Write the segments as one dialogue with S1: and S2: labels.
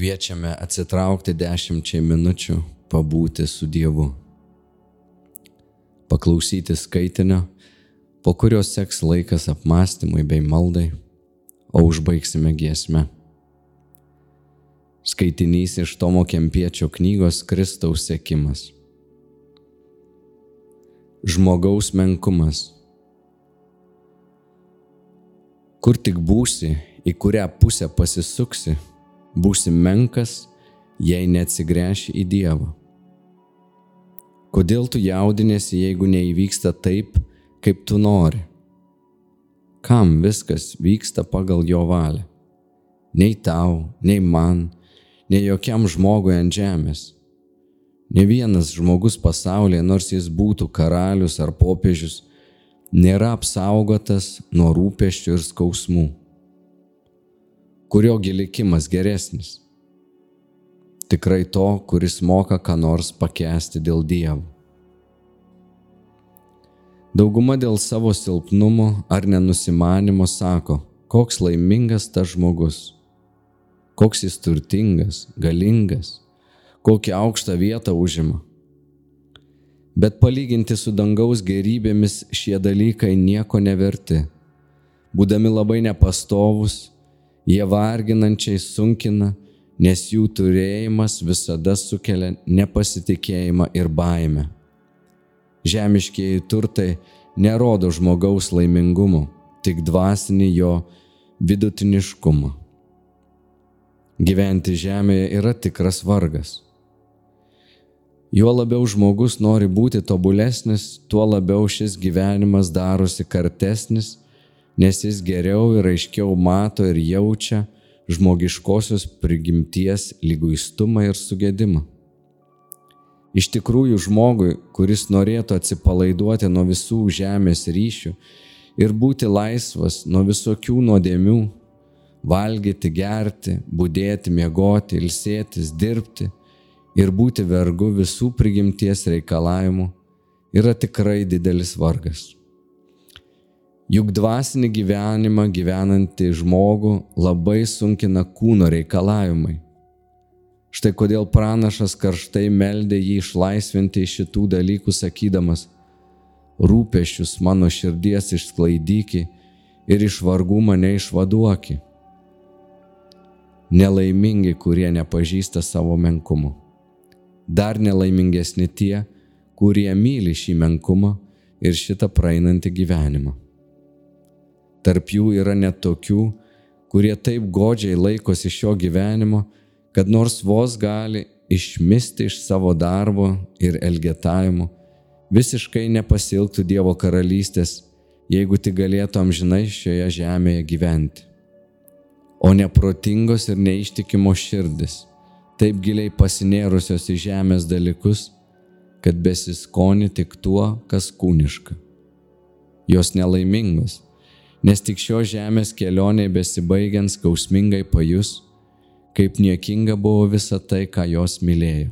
S1: kviečiame atsitraukti dešimčiai minučių, pabūti su Dievu. Paklausyti skaitinio, po kurio seks laikas apmąstymui bei maldai, o užbaigsime giesmę. Skaitinys iš Tomo Kempiečio knygos Kristaus sėkimas. Žmogaus menkumas. Kur tik būsi, į kurią pusę pasisuksi, būsi menkas, jei neatsigręši į Dievą. Kodėl tu jaudinėsi, jeigu neįvyksta taip, kaip tu nori? Kam viskas vyksta pagal jo valią? Nei tau, nei man, nei jokiam žmogui ant žemės. Ne vienas žmogus pasaulyje, nors jis būtų karalius ar popiežius, nėra apsaugotas nuo rūpeščių ir skausmų kurio gilikimas geresnis? Tikrai to, kuris moka ką nors pakęsti dėl Dievo. Dauguma dėl savo silpnumo ar nenusimanimo sako, koks laimingas tas žmogus, koks jis turtingas, galingas, kokią aukštą vietą užima. Bet palyginti su dangaus gerybėmis šie dalykai nieko neverti, būdami labai nepastovus Jie varginančiai sunkina, nes jų turėjimas visada sukelia nepasitikėjimą ir baimę. Žemiškieji turtai nerodo žmogaus laimingumo, tik dvasinį jo vidutiniškumą. Gyventi žemėje yra tikras vargas. Juo labiau žmogus nori būti tobulesnis, tuo labiau šis gyvenimas darosi kartesnis nes jis geriau ir aiškiau mato ir jaučia žmogiškosios prigimties lyguistumą ir sugėdimą. Iš tikrųjų žmogui, kuris norėtų atsipalaiduoti nuo visų žemės ryšių ir būti laisvas nuo visokių nuodėmių, valgyti, gerti, būdėti, miegoti, ilsėtis, dirbti ir būti vergu visų prigimties reikalavimų, yra tikrai didelis vargas. Juk dvasinį gyvenimą gyvenantį žmogų labai sunkina kūno reikalavimai. Štai kodėl pranašas karštai meldė jį išlaisvinti iš šitų dalykų, sakydamas, rūpešius mano širdies išsklaidyki ir iš vargų mane išvaduoki. Nelaimingi, kurie nepažįsta savo menkumo. Dar nelaimingesni tie, kurie myli šį menkumą ir šitą praeinantį gyvenimą. Tarp jų yra net tokių, kurie taip godžiai laikosi šio gyvenimo, kad nors vos gali išmisti iš savo darbo ir elgetavimo, visiškai nepasilgtų Dievo karalystės, jeigu tik galėtų amžinai šioje žemėje gyventi. O neprotingos ir neištikimo širdis, taip giliai pasinėrusios į žemės dalykus, kad besiskoni tik tuo, kas kūniška. Jos nelaimingos nes tik šio žemės kelionė besibaigiant skausmingai pajus, kaip niekinga buvo visa tai, ką jos mylėjo.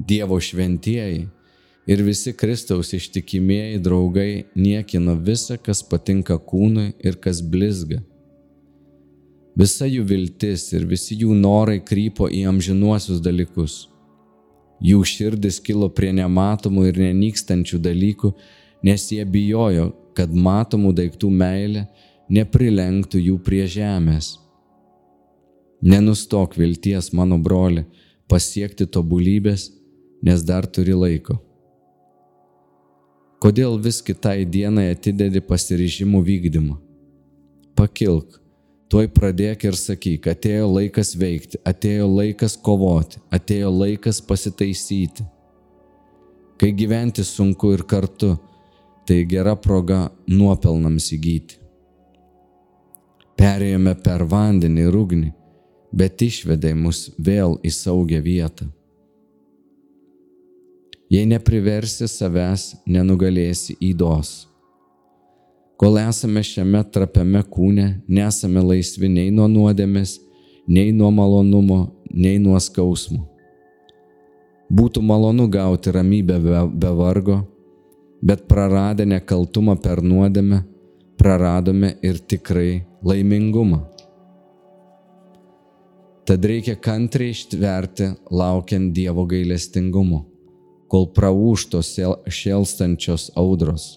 S1: Dievo šventieji ir visi Kristaus ištikimieji draugai niekino visą, kas patinka kūnui ir kas blizga. Visa jų viltis ir visi jų norai krypo į amžinuosius dalykus. Jų širdis kilo prie nematomų ir nenykstančių dalykų, nes jie bijojo, kad matomų daiktų meilė neprilenktų jų prie žemės. Nenustok vilties, mano broli, pasiekti tobulybės, nes dar turi laiko. Kodėl vis kitai dienai atidedi pasiryžimų vykdymą? Pakilk, tuoj pradėk ir sakyk, atėjo laikas veikti, atėjo laikas kovoti, atėjo laikas pasitaisyti. Kai gyventi sunku ir kartu, tai gera proga nuopelnams įgyti. Perėjome per vandenį ir ugnį, bet išvedai mus vėl į saugią vietą. Jei nepriversi savęs, nenugalėsi įdos. Kol esame šiame trapiame kūne, nesame laisvi nei nuo nuodėmės, nei nuo malonumo, nei nuo skausmo. Būtų malonu gauti ramybę be, be vargo, bet praradę nekaltumą per nuodėmę, praradome ir tikrai laimingumą. Tad reikia kantriai ištverti, laukiant Dievo gailestingumo, kol praūštos šėlstančios audros,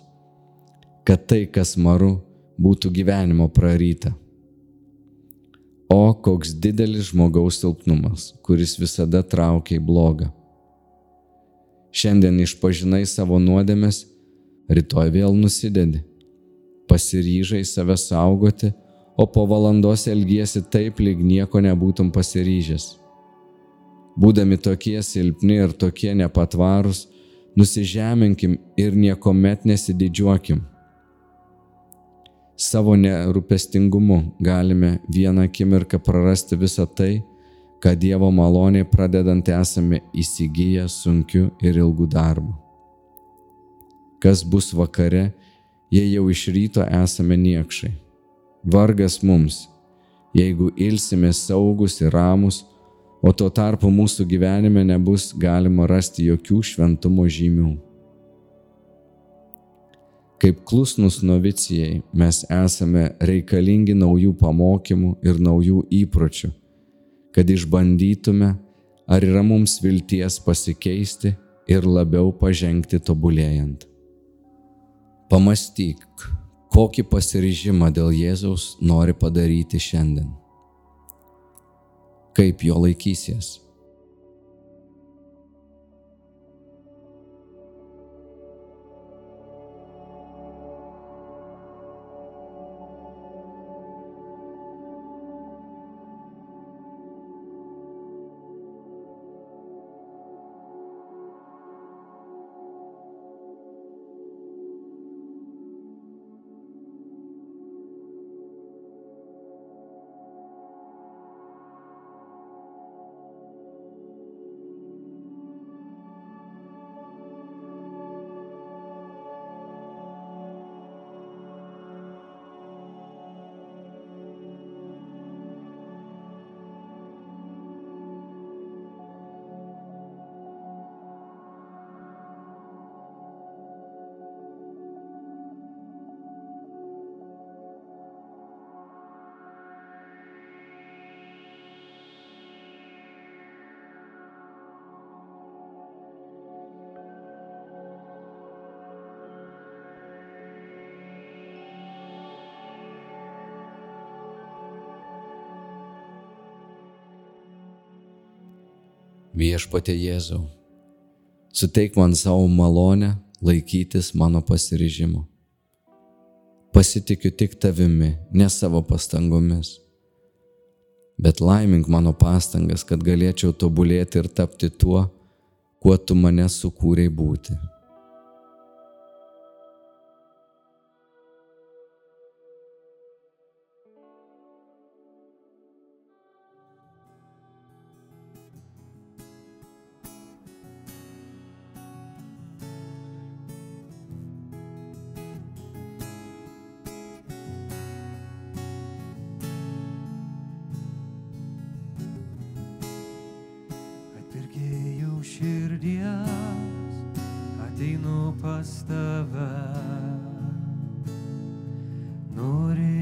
S1: kad tai, kas maru, būtų gyvenimo praryta. O koks didelis žmogaus silpnumas, kuris visada traukia į blogą. Šiandien išpažinai savo nuodėmės, rytoj vėl nusidedi. Pasiryžai save saugoti, o po valandos elgiesi taip, lyg nieko nebūtum pasiryžęs. Būdami tokie silpni ir tokie nepatvarūs, nusižeminkim ir niekuomet nesididžiuokim Savo nerūpestingumu galime vieną akimirką prarasti visą tai, ką Dievo malonė pradedant esame įsigiję sunkiu ir ilgu darbu. Kas bus vakare, jei jau iš ryto esame niekšai? Vargas mums, jeigu ilsimės saugus ir ramus, o tuo tarpu mūsų gyvenime nebus galima rasti jokių šventumo žymių. Kaip klusnus novicijai mes esame reikalingi naujų pamokymų ir naujų įpročių, kad išbandytume, ar yra mums vilties pasikeisti ir labiau pažengti tobulėjant. Pamastyk, kokį pasiryžimą dėl Jėzaus nori padaryti šiandien. Kaip jo laikysies. Viešpatė Jėzau, suteik man savo malonę laikytis mano pasiryžimo. Pasitikiu tik tavimi, ne savo pastangomis. Bet laimink mano pastangas, kad galėčiau tobulėti ir tapti tuo, kuo tu mane sukūrei būti.
S2: Širdies ateinu pas tave. Nurimti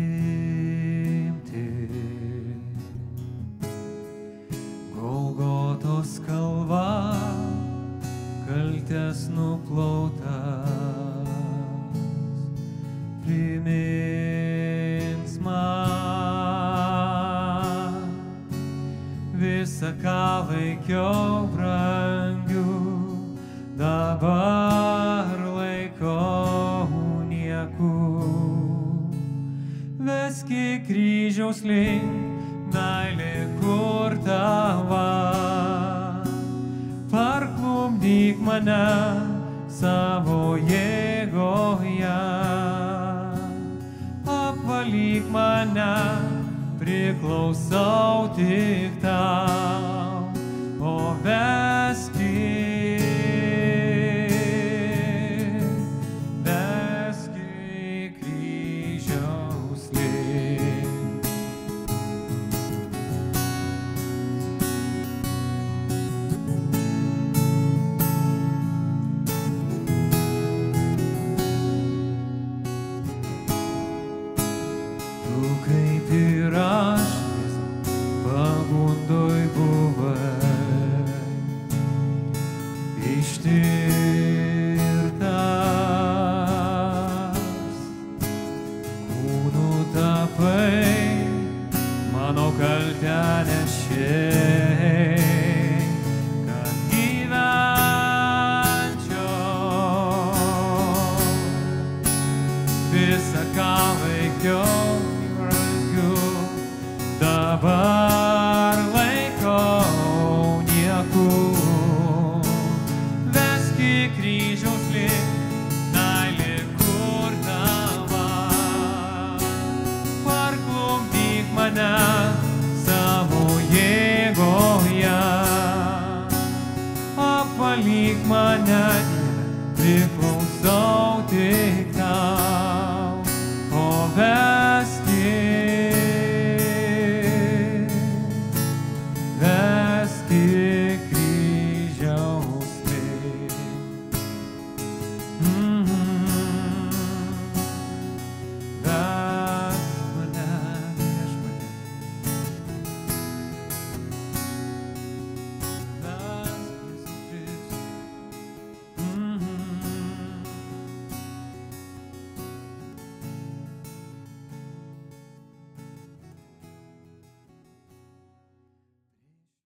S2: visą, ką laikiau brangių, dabar laikau niekų. Veski kryžiaus link, meilė kur tava. Parklumdyk mane savo jėgoje. Apvalyk mane, priklausau tik tau, o veski, ištirtas. Kūnų tapai, mano kaltę nešiai, kad gyvenčiau. Visą ką veikiau, Apvalyk mane, priklausau tik tau.